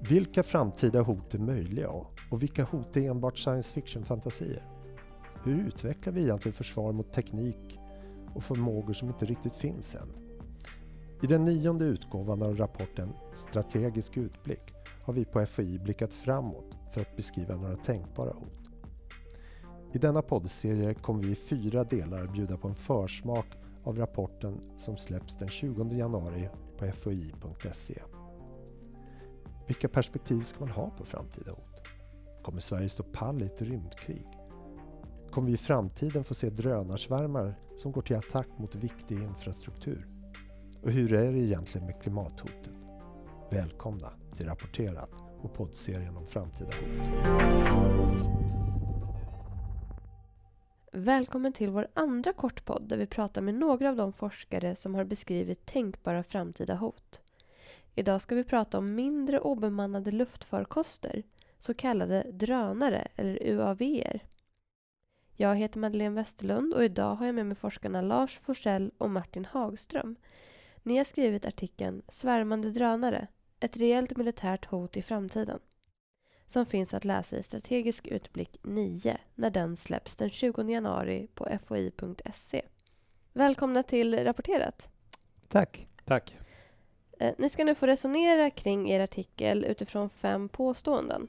Vilka framtida hot är möjliga och vilka hot är enbart science fiction-fantasier? Hur utvecklar vi egentligen försvar mot teknik och förmågor som inte riktigt finns än? I den nionde utgåvan av rapporten Strategisk utblick har vi på FOI blickat framåt för att beskriva några tänkbara hot. I denna poddserie kommer vi i fyra delar bjuda på en försmak av rapporten som släpps den 20 januari på foi.se. Vilka perspektiv ska man ha på framtida hot? Kommer Sverige stå pall i ett rymdkrig? Kommer vi i framtiden få se drönarsvärmar som går till attack mot viktig infrastruktur? Och hur är det egentligen med klimathotet? Välkomna till Rapporterat och poddserien om framtida hot. Välkommen till vår andra kortpodd där vi pratar med några av de forskare som har beskrivit tänkbara framtida hot. Idag ska vi prata om mindre obemannade luftfarkoster, så kallade drönare eller UAVer. Jag heter Madeleine Westerlund och idag har jag med mig forskarna Lars Forsell och Martin Hagström. Ni har skrivit artikeln Svärmande drönare, ett reellt militärt hot i framtiden som finns att läsa i Strategisk utblick 9 när den släpps den 20 januari på foi.se. Välkomna till Rapporterat. Tack. Tack. Eh, ni ska nu få resonera kring er artikel utifrån fem påståenden.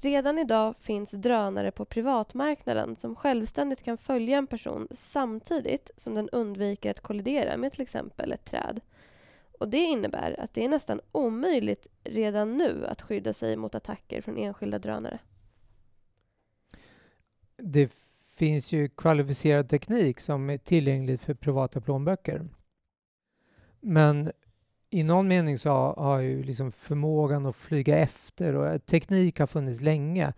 Redan idag finns drönare på privatmarknaden som självständigt kan följa en person samtidigt som den undviker att kollidera med till exempel ett träd. Och Det innebär att det är nästan omöjligt redan nu att skydda sig mot attacker från enskilda drönare. Det finns ju kvalificerad teknik som är tillgänglig för privata plånböcker. Men i någon mening så har, ju liksom förmågan att flyga efter och eh, teknik har funnits länge.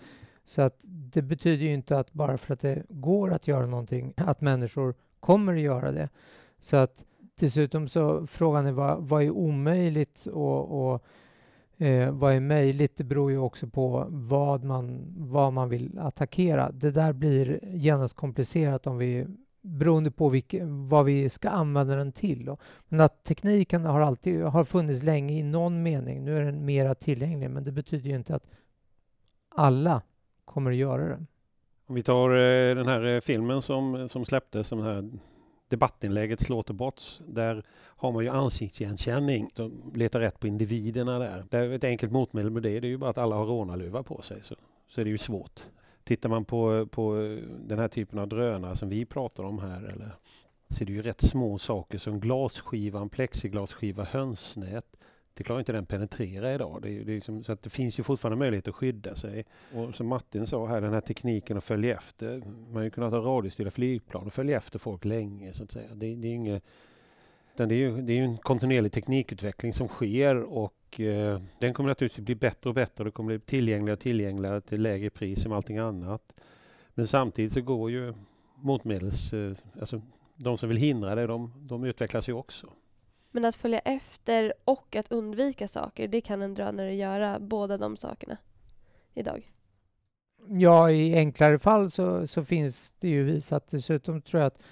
Så att det betyder ju inte att bara för att det går att göra någonting att människor kommer att göra det. Så att dessutom så frågan är vad, vad är omöjligt och, och eh, vad är möjligt? Det beror ju också på vad man, vad man vill attackera. Det där blir genast komplicerat om vi beroende på vilka, vad vi ska använda den till. Då. Men att tekniken har alltid har funnits länge i någon mening. Nu är den mera tillgänglig, men det betyder ju inte att alla kommer att göra det. Om vi tar eh, den här eh, filmen som, som släpptes, den här debattinlägget Slåterbots, där har man ju ansiktsigenkänning som letar rätt på individerna där. där ett enkelt motmedel med det, det är ju bara att alla har rånarluva på sig, så, så är det ju svårt. Tittar man på, på den här typen av drönare som vi pratar om här, eller, så är det ju rätt små saker som glasskiva, en plexiglasskiva, hönsnät. Det klarar inte den penetrera idag. Det, är, det är liksom, så att det finns ju fortfarande möjlighet att skydda sig. Och som Martin sa här, den här tekniken att följa efter. Man har ju kunnat ha radiostyrda flygplan och följa efter folk länge så att säga. Det, det är inget det är, ju, det är ju en kontinuerlig teknikutveckling som sker och eh, den kommer naturligtvis bli bättre och bättre. Det kommer bli tillgängligare och tillgängligare till lägre pris som allting annat. Men samtidigt så går ju motmedels... Eh, alltså de som vill hindra det, de, de utvecklas ju också. Men att följa efter och att undvika saker, det kan en drönare göra, båda de sakerna, idag? Ja, i enklare fall så, så finns det ju visat. Dessutom tror jag att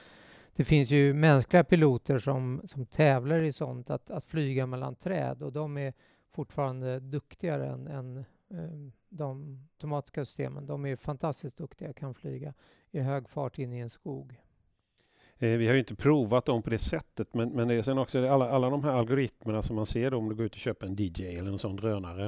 det finns ju mänskliga piloter som, som tävlar i sånt, att, att flyga mellan träd och de är fortfarande duktigare än, än eh, de automatiska systemen. De är fantastiskt duktiga, kan flyga i hög fart in i en skog. Eh, vi har ju inte provat dem på det sättet, men, men det är sen också alla, alla de här algoritmerna som man ser då, om du går ut och köper en DJ eller en sån drönare,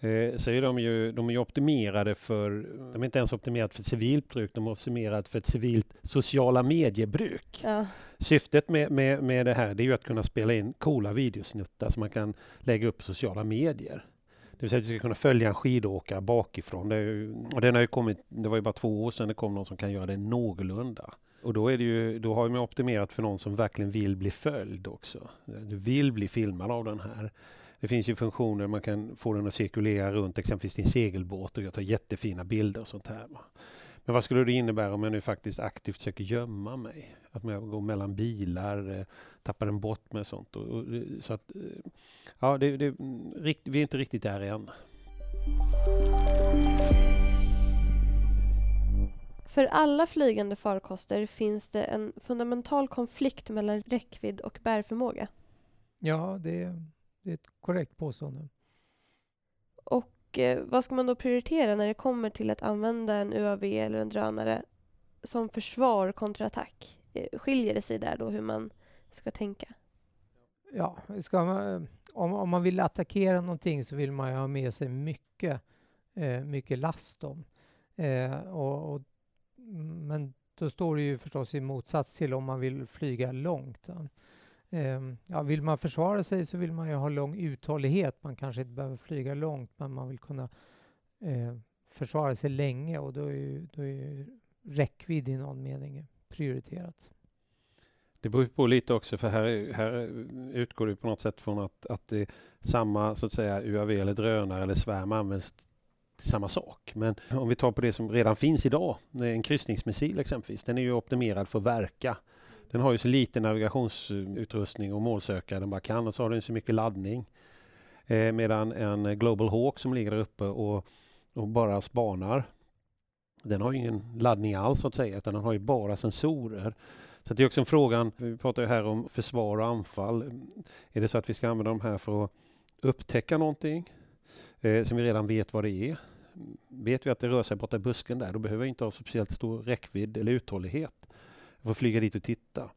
eh, så är de ju, de är optimerade för, de är inte ens optimerade för civilt bruk, de är optimerade för ett civilt sociala mediebruk. Ja. Syftet med, med, med det här det är ju att kunna spela in coola videosnuttar som man kan lägga upp på sociala medier. Det vill säga att du ska kunna följa en skidåkare bakifrån. Det, ju, och den har ju kommit, det var ju bara två år sedan det kom någon som kan göra det någorlunda. Och då, är det ju, då har man optimerat för någon som verkligen vill bli följd också. Du vill bli filmad av den här. Det finns ju funktioner man kan få den att cirkulera runt exempelvis din segelbåt och jag tar jättefina bilder och sånt här. Men vad skulle det innebära om jag nu faktiskt aktivt försöker gömma mig? Att jag går mellan bilar, eh, tappar den bort med sånt. Och, och, eh, så att, eh, ja, det, det, mm, vi är inte riktigt där än. För alla flygande farkoster finns det en fundamental konflikt mellan räckvidd och bärförmåga. Ja, det är, det är ett korrekt påstående. Och eh, vad ska man då prioritera när det kommer till att använda en UAV eller en drönare som försvar kontra attack? Eh, skiljer det sig där då hur man ska tänka? Ja, man, om, om man vill attackera någonting så vill man ju ha med sig mycket, eh, mycket last. Då. Eh, och, och, men då står det ju förstås i motsats till om man vill flyga långt. Ehm, ja, vill man försvara sig så vill man ju ha lång uthållighet. Man kanske inte behöver flyga långt, men man vill kunna eh, försvara sig länge och då är ju, då är ju räckvidd i någon mening prioriterat. Det beror på lite också, för här, här utgår det på något sätt från att, att det samma så att säga UAV eller drönare eller svärm används samma sak. Men om vi tar på det som redan finns idag, eh, en kryssningsmissil exempelvis, den är ju optimerad för att verka. Den har ju så lite navigationsutrustning och målsökare den bara kan och så har den så mycket laddning. Eh, medan en Global Hawk som ligger där uppe och, och bara spanar, den har ju ingen laddning alls så att säga, utan den har ju bara sensorer. Så det är också en frågan, vi pratar ju här om försvar och anfall. Är det så att vi ska använda de här för att upptäcka någonting eh, som vi redan vet vad det är? Vet vi att det rör sig borta i busken där, då behöver vi inte ha speciellt stor räckvidd eller uthållighet. Jag får flyga dit och titta.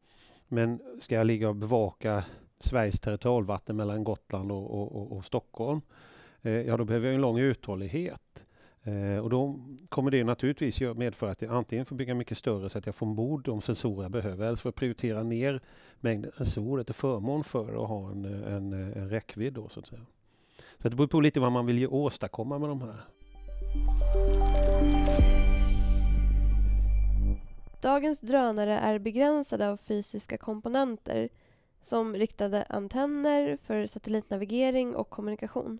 Men ska jag ligga och bevaka Sveriges territorialvatten mellan Gotland och, och, och, och Stockholm, eh, ja då behöver jag en lång uthållighet. Eh, och då kommer det naturligtvis medföra att jag antingen får bygga mycket större så att jag får ombord de sensorer jag behöver eller så får jag prioritera ner mängden sensorer till förmån för att ha en, en, en räckvidd. Då, så, att säga så det beror på lite vad man vill åstadkomma med de här. Dagens drönare är begränsade av fysiska komponenter som riktade antenner för satellitnavigering och kommunikation.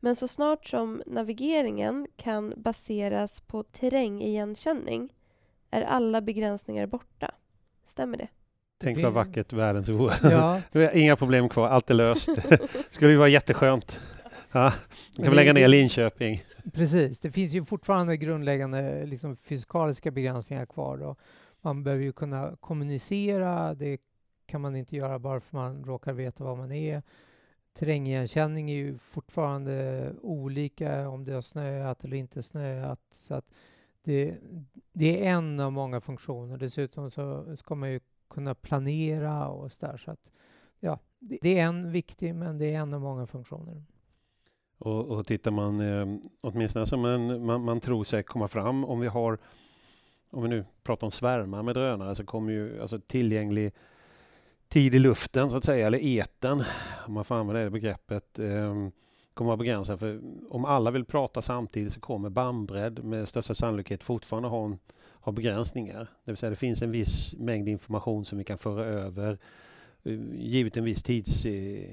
Men så snart som navigeringen kan baseras på terrängigenkänning är alla begränsningar borta. Stämmer det? Tänk vad vackert världens vore. Ja. Inga problem kvar, allt är löst. skulle ju vara jätteskönt. Ja, kan vi lägga ner Linköping. Precis, det finns ju fortfarande grundläggande liksom, fysikaliska begränsningar kvar. Och man behöver ju kunna kommunicera, det kan man inte göra bara för man råkar veta var man är terrängigenkänning är ju fortfarande olika om det har snöat eller inte snöat. Så att det, det är en av många funktioner. Dessutom så ska man ju kunna planera och så där. Så att, ja, det är en viktig, men det är en av många funktioner. Och, och tittar man, eh, åtminstone som en, man, man tror sig komma fram, om vi har, om vi nu pratar om svärmar med drönare, så kommer ju alltså tillgänglig tid i luften så att säga, eller eten, om man får använda det begreppet, eh, kommer vara begränsad. För om alla vill prata samtidigt så kommer bandbredd med största sannolikhet fortfarande ha, en, ha begränsningar. Det vill säga det finns en viss mängd information som vi kan föra över eh, givet en viss tids... Eh,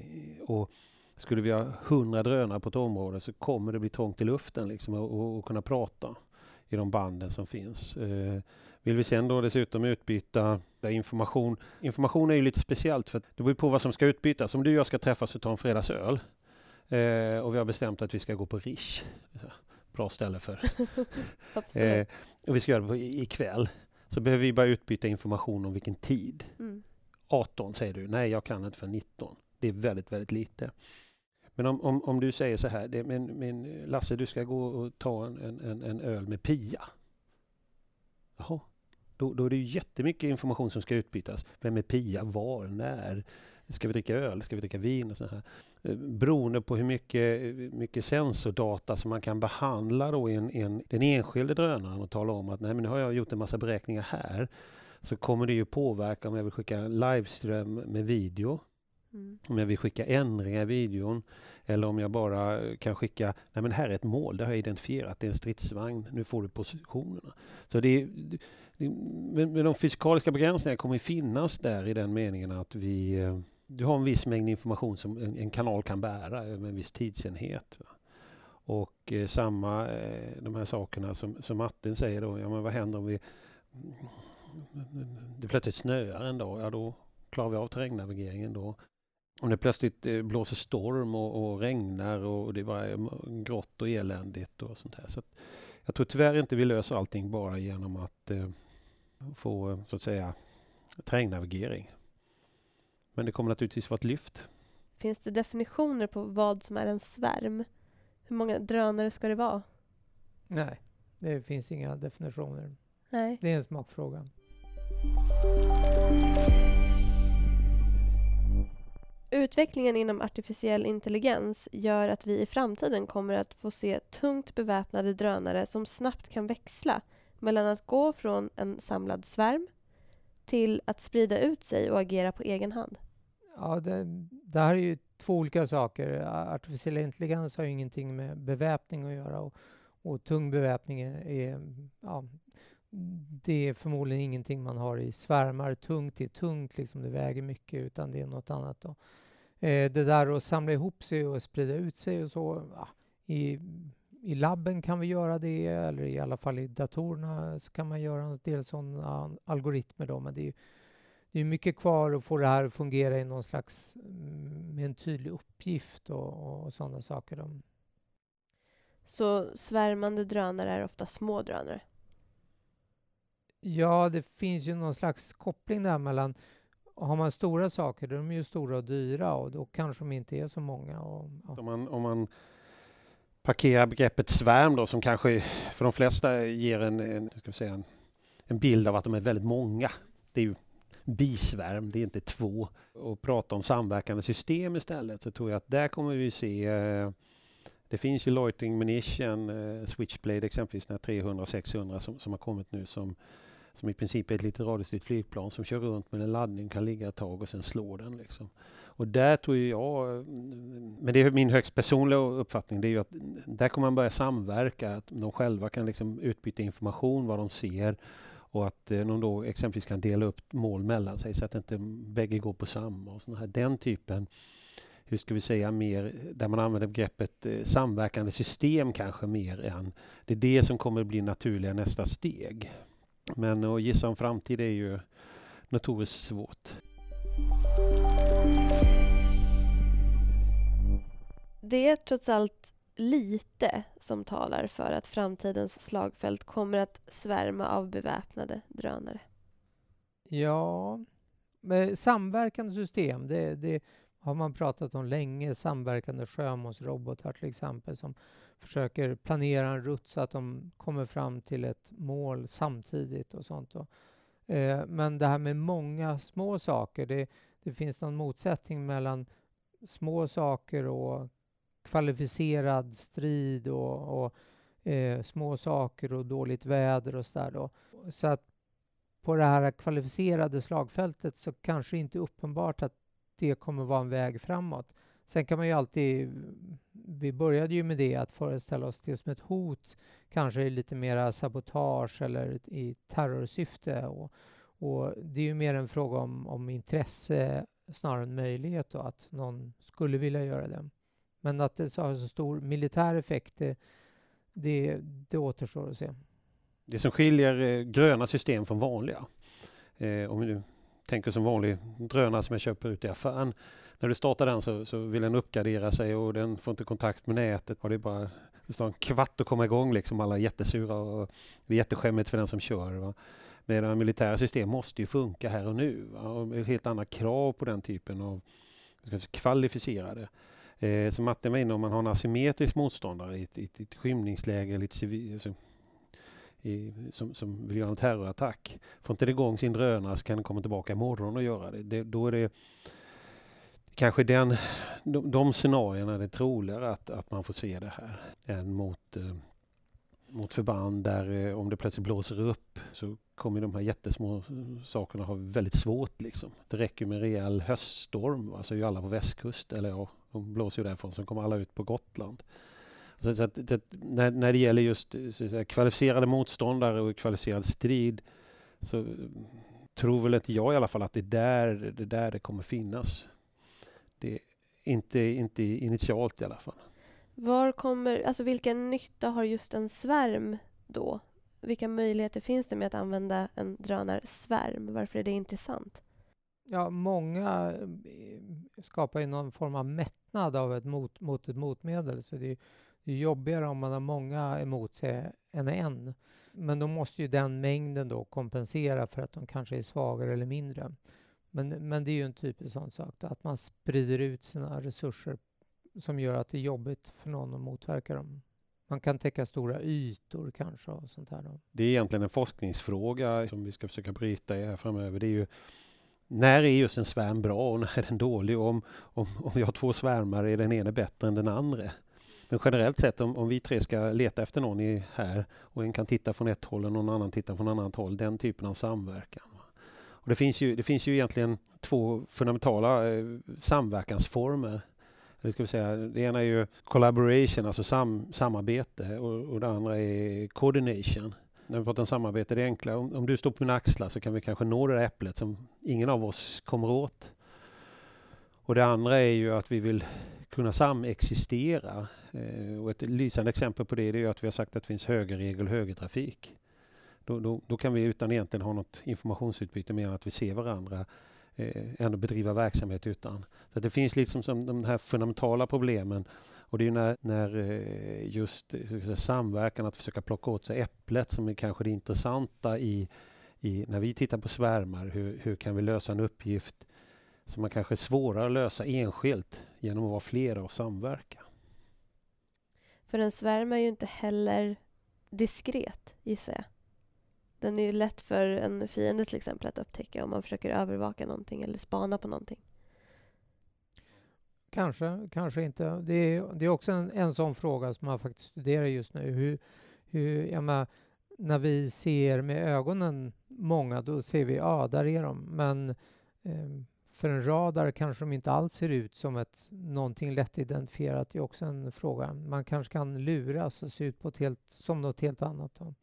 och skulle vi ha hundra drönare på ett område så kommer det bli trångt i luften liksom och, och, och kunna prata i de banden som finns. Eh, vill vi sen då dessutom utbyta information. Information är ju lite speciellt för det beror på vad som ska utbytas. Om du och jag ska träffas och ta en fredagsöl eh, och vi har bestämt att vi ska gå på Rish. Bra ställe för. eh, och vi ska göra det ikväll. Så behöver vi bara utbyta information om vilken tid. Mm. 18 säger du. Nej, jag kan inte för 19. Det är väldigt, väldigt lite. Men om, om, om du säger så här, det, men, men Lasse du ska gå och ta en, en, en öl med Pia. Jaha, då, då är det jättemycket information som ska utbytas. Vem är Pia? Var? När? Ska vi dricka öl? Ska vi dricka vin? Och så här. Eh, beroende på hur mycket, eh, mycket sensordata som man kan behandla då en, en, den enskilde drönaren och tala om att nej, men nu har jag gjort en massa beräkningar här. Så kommer det ju påverka om jag vill skicka liveström med video. Mm. Om jag vill skicka ändringar i videon eller om jag bara eh, kan skicka, nej men här är ett mål, det har jag identifierat, det är en stridsvagn, nu får du positionerna. Så det, det men, men de fysikaliska begränsningarna kommer finnas där i den meningen att vi, eh, du har en viss mängd information som en, en kanal kan bära över en viss tidsenhet. Va? Och eh, samma, eh, de här sakerna som, som Martin säger då, ja men vad händer om vi det plötsligt snöar en dag, ja då klarar vi av terrängnavigeringen då om det plötsligt eh, blåser storm och, och regnar och det bara är grått och eländigt och sånt här. Så jag tror tyvärr inte vi löser allting bara genom att eh, få så att säga terrängnavigering. Men det kommer naturligtvis vara ett lyft. Finns det definitioner på vad som är en svärm? Hur många drönare ska det vara? Nej, det finns inga definitioner. Nej. Det är en smakfråga. Utvecklingen inom artificiell intelligens gör att vi i framtiden kommer att få se tungt beväpnade drönare som snabbt kan växla mellan att gå från en samlad svärm till att sprida ut sig och agera på egen hand. Ja, det, det här är ju två olika saker. Artificiell intelligens har ju ingenting med beväpning att göra och, och tung beväpning är, ja, det är förmodligen ingenting man har i svärmar. Tungt är tungt, liksom det väger mycket, utan det är något annat. Då. Eh, det där att samla ihop sig och sprida ut sig och så. I, I labben kan vi göra det, eller i alla fall i datorerna så kan man göra en del sådana algoritmer. Då, men det är, det är mycket kvar att få det här att fungera i någon slags, mm, med en tydlig uppgift och, och sådana saker. Då. Så svärmande drönare är ofta små drönare? Ja, det finns ju någon slags koppling där mellan har man stora saker, då är de ju stora och dyra och då kanske de inte är så många. Och, ja. om, man, om man parkerar begreppet svärm då som kanske för de flesta ger en, en, ska vi säga, en, en bild av att de är väldigt många. Det är ju bisvärm, det är inte två. Och prata om samverkande system istället så tror jag att där kommer vi se eh, det finns ju Loitering Munition, eh, Switchblade exempelvis, 300-600 som, som har kommit nu som som i princip är ett litet radiostyrt flygplan som kör runt med en laddning, kan ligga ett tag och sen slå den. Liksom. Och där tror jag, men det är min högst personliga uppfattning, det är ju att där kommer man börja samverka, att de själva kan liksom utbyta information, vad de ser och att eh, de då exempelvis kan dela upp mål mellan sig så att inte bägge går på samma. Och såna här. Den typen, hur ska vi säga, mer där man använder begreppet eh, samverkande system kanske mer än det är det som kommer bli naturliga nästa steg. Men att gissa om framtid är ju notoriskt svårt. Det är trots allt lite som talar för att framtidens slagfält kommer att svärma av beväpnade drönare. Ja, med samverkande system, det, det har man pratat om länge. Samverkande sjömålsrobotar till exempel som försöker planera en rutt så att de kommer fram till ett mål samtidigt och sånt. Eh, men det här med många små saker, det, det finns någon motsättning mellan små saker och kvalificerad strid och, och eh, små saker och dåligt väder och sådär då. Så att på det här kvalificerade slagfältet så kanske det inte är uppenbart att det kommer vara en väg framåt. Sen kan man ju alltid, vi började ju med det, att föreställa oss det som ett hot, kanske lite mera sabotage eller i terrorsyfte. Och, och det är ju mer en fråga om, om intresse snarare än möjlighet då, att någon skulle vilja göra det. Men att det har så stor militär effekt, det, det, det återstår att se. Det som skiljer eh, gröna system från vanliga, eh, om vi nu tänker som vanlig drönare som jag köper ut i affären, när du startar den så, så vill den uppgradera sig och den får inte kontakt med nätet. Och det är bara det står en kvart att komma igång liksom. Alla är jättesura och det är jätteskämmigt för den som kör. Va? Medan militära system måste ju funka här och nu. Va? Och helt andra krav på den typen av kvalificerade. Eh, som Martin var inne om man har en asymmetrisk motståndare i ett, i ett, i ett skymningsläge, lite civil, alltså, i, som, som vill göra en terrorattack. Får inte det igång sin drönare så kan den komma tillbaka imorgon och göra det. det då är det kanske den, de, de scenarierna är troligare att, att man får se det här än mot, eh, mot förband där eh, om det plötsligt blåser upp så kommer de här jättesmå eh, sakerna ha väldigt svårt. Liksom. Det räcker med en rejäl höststorm, alltså är ju alla på västkust, eller ja, de blåser ju därifrån, så kommer alla ut på Gotland. Så, så, att, så att när, när det gäller just säga, kvalificerade motståndare och kvalificerad strid så tror väl inte jag i alla fall att det är där det, där det kommer finnas. Det, inte, inte initialt i alla fall. Var kommer, alltså vilken nytta har just en svärm då? Vilka möjligheter finns det med att använda en drönarsvärm? Varför är det intressant? Ja, många eh, skapar ju någon form av mättnad av ett mot, mot ett motmedel. Så det är, det är jobbigare om man har många emot sig än en. Men då måste ju den mängden då kompensera för att de kanske är svagare eller mindre. Men, men det är ju en typisk sån sak, då, att man sprider ut sina resurser som gör att det är jobbigt för någon att motverka dem. Man kan täcka stora ytor kanske och sånt här. Då. Det är egentligen en forskningsfråga som vi ska försöka bryta i här framöver. Det är ju när är just en svärm bra och när är den dålig? Om, om, om vi har två svärmar, är den ena bättre än den andra? Men generellt sett om, om vi tre ska leta efter någon i, här och en kan titta från ett håll och någon annan tittar från ett annat håll, den typen av samverkan. Och det, finns ju, det finns ju egentligen två fundamentala eh, samverkansformer. Eller ska vi säga, det ena är ju collaboration, alltså sam, samarbete och, och det andra är coordination. När vi pratar om samarbete, det är enkla. Om, om du står på mina axlar så kan vi kanske nå det där äpplet som ingen av oss kommer åt. Och det andra är ju att vi vill kunna samexistera. Eh, och ett lysande exempel på det är att vi har sagt att det finns högerregel och högertrafik. Då, då, då, kan vi utan egentligen ha något informationsutbyte mer än att vi ser varandra eh, ändå bedriva verksamhet utan. Så det finns liksom som de här fundamentala problemen och det är när, när eh, just eh, säga, samverkan, att försöka plocka åt sig äpplet som är kanske det intressanta i, i när vi tittar på svärmar. Hur, hur kan vi lösa en uppgift som man kanske är svårare att lösa enskilt genom att vara flera och samverka. För en svärm är ju inte heller diskret, gissar jag. Den är ju lätt för en fiende till exempel att upptäcka om man försöker övervaka någonting eller spana på någonting. Kanske, kanske inte. Det är, det är också en, en sån fråga som man faktiskt studerar just nu. Hur, hur, jag menar, när vi ser med ögonen många, då ser vi, ja, ah, där är de. Men eh, för en radar kanske de inte alls ser ut som ett, någonting lättidentifierat. Det är också en fråga. Man kanske kan luras och se ut på ett helt, som något helt annat. Då.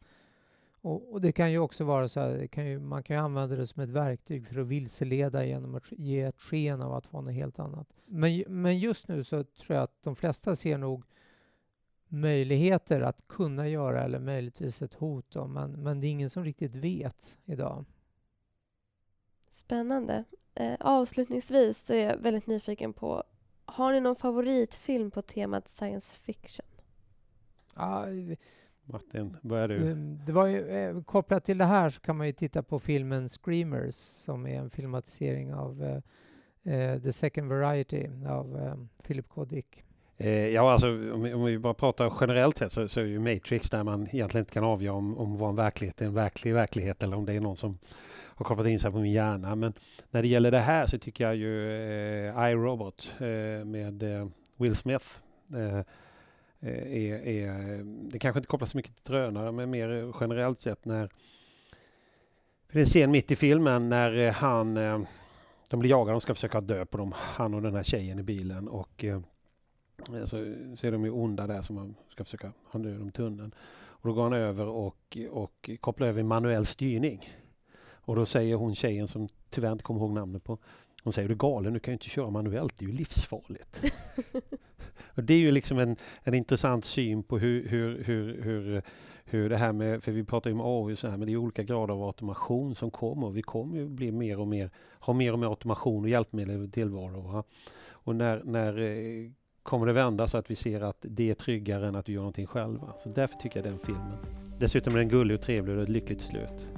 Och, och, det kan ju också vara så här, kan ju, man kan ju använda det som ett verktyg för att vilseleda genom att ge ett sken av att vara något helt annat. Men, men just nu så tror jag att de flesta ser nog möjligheter att kunna göra eller möjligtvis ett hot då, men, men det är ingen som riktigt vet idag. Spännande. Eh, avslutningsvis så är jag väldigt nyfiken på, har ni någon favoritfilm på temat science fiction? Ja, Martin, börjar du? Det, det var ju, eh, kopplat till det här så kan man ju titta på filmen Screamers som är en filmatisering av eh, eh The Second Variety av eh, Philip K. Dick. Eh, ja, alltså om vi, om vi, bara pratar generellt sett så, så är ju Matrix där man egentligen inte kan avgöra om, om vad en verklighet är en verklig verklighet eller om det är någon som har kopplat in sig på min hjärna. Men när det gäller det här så tycker jag ju eh, iRobot eh, med eh, Will Smith eh, eh är, är, det kanske inte kopplas så mycket till drönare men mer generellt sett när det är en scen mitt i filmen när eh, han eh, de blir jagade, de ska försöka dö på dem, han och den här tjejen i bilen och så, så är de ju onda där som man ska försöka ha död dem tunneln. Och då går han över och, och kopplar över manuell styrning. Och då säger hon tjejen som tyvärr inte kommer ihåg namnet på. Hon säger du är galen, du kan ju inte köra manuellt, det är ju livsfarligt. och det är ju liksom en, en intressant syn på hur, hur, hur, hur, hur det här med, för vi pratar ju om AI så här, men det är olika grader av automation som kommer. Vi kommer ju bli mer och mer, ha mer och mer automation och hjälpmedel i tillvaro. Och när, när eh, kommer det vända så att vi ser att det är tryggare än att vi gör någonting själva. Så därför tycker jag den filmen. Dessutom är den gullig och trevlig och ett lyckligt slut.